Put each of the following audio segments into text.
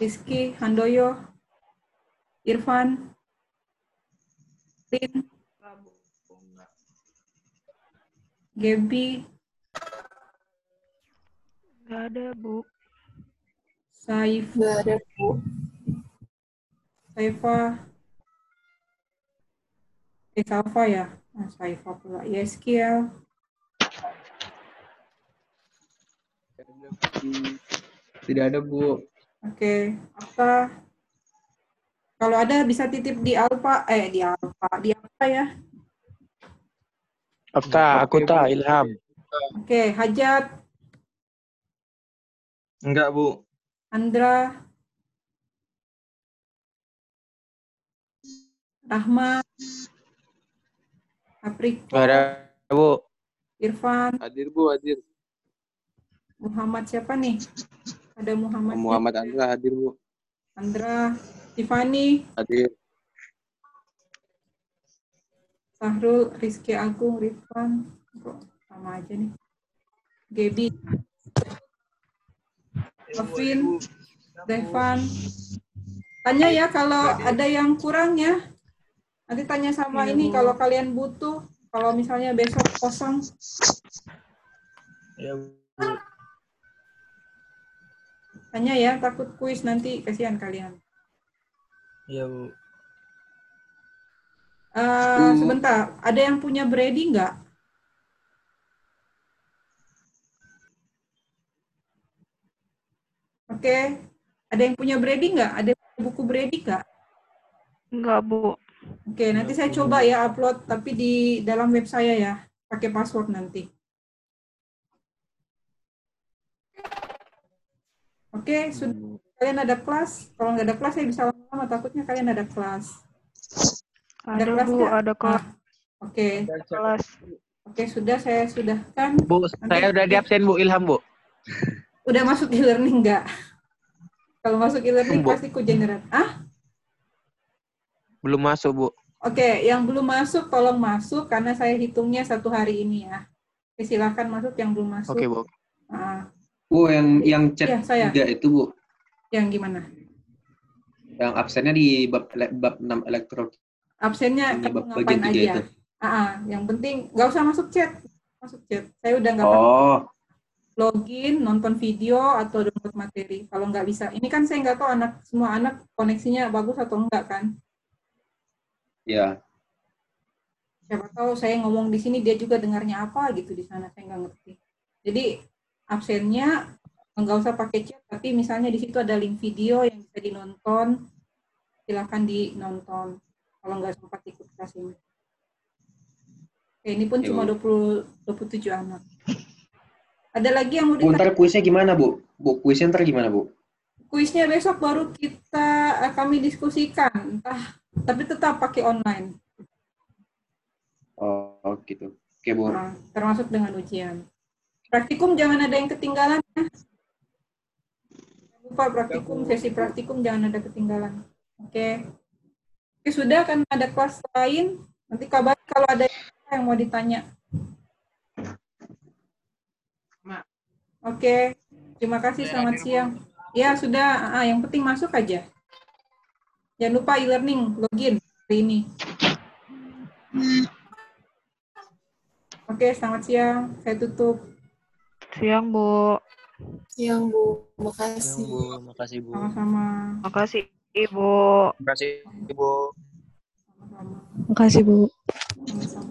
Rizky, Handoyo, Irfan, Lin, Gaby, Nggak ada, Bu. Saif, Nggak ada, Bu. Saifa, eh Safa ya, ah, Saifa pula, Yeskiel, Tidak ada, Bu. Oke, apa? Kalau ada bisa titip di Alfa, eh di Alfa, di apa ya? Afta, aku tak, Ilham. Oke, Hajat, Enggak, Bu. Andra, Rahma, Nggak ada, Bu. Irfan, Hadir Bu, hadir. Muhammad siapa nih? Ada Muhammad. Muhammad Andra hadir Bu. Andra, Tiffany, Hadir. Sahrul, Rizky Agung, Rifan. Kok sama aja nih. Gaby, Alvin, Devan. Tanya ya kalau ada yang kurang ya. Nanti tanya sama ini kalau kalian butuh. Kalau misalnya besok kosong, Ya, Bu. Tanya ya. Takut kuis nanti kasihan kalian. Ya, Bu. Eh, sebentar, ada yang punya Brady nggak? Oke, ada yang punya Brady nggak? Ada yang punya buku Brady nggak? Nggak, Bu. Oke, nanti saya coba ya upload, tapi di dalam web saya ya, pakai password nanti. Oke, sudah kalian ada kelas. Kalau nggak ada kelas, saya bisa lama-lama. Takutnya kalian ada kelas. Ada, kelas Bu. Ada kelas. Ah, Oke, kelas. oke sudah saya sudahkan. Bu, saya udah di absen, Bu. Ilham, Bu. Udah masuk e-learning nggak? Kalau masuk e-learning Bu. pasti ku generate. Ah, Belum masuk, Bu. oke. Yang belum masuk, tolong masuk karena saya hitungnya satu hari ini ya. Oke, silakan masuk yang belum masuk. Oke, Bu. Ah, Bu, yang yang chat Iya, saya. itu, Bu. yang gimana? Yang absennya di bab bab 6 elektro. Absennya kamu bab bagian tiga aja? itu. Ah, ah, yang penting nggak usah masuk chat. Masuk chat. Saya udah nggak Oh, login, nonton video atau download materi. Kalau nggak bisa, ini kan saya nggak tahu anak semua anak koneksinya bagus atau enggak kan? ya. Siapa tahu saya ngomong di sini dia juga dengarnya apa gitu di sana saya nggak ngerti. Jadi absennya nggak usah pakai chat, tapi misalnya di situ ada link video yang bisa dinonton, silakan dinonton. Kalau nggak sempat ikut kelas ini. Oke, ini pun cuma Yo. 20 27 anak. Ada lagi yang mau Bu, ditanya? ntar kuisnya gimana, Bu? Bu, kuisnya ntar gimana, Bu? Kuisnya besok baru kita eh, kami diskusikan, entah tapi tetap pakai online, Oh, oh, gitu. Oke, Bu. Nah, termasuk dengan ujian. Praktikum jangan ada yang ketinggalan ya. Jangan Lupa praktikum, sesi praktikum jangan ada ketinggalan. Oke. Oke, sudah kan ada kelas lain. Nanti kabar kalau ada yang mau ditanya. Oke, terima kasih. Selamat siang. Ya sudah, Ah, yang penting masuk aja. Jangan lupa e-learning, login hari ini. Oke, selamat siang. Saya tutup. Siang, Bu. Siang, Bu. Makasih. Bu. Makasih, Bu. Sama-sama. Makasih, Ibu. Makasih, Bu. Sama-sama. Makasih, Bu. Sama-sama.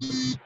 you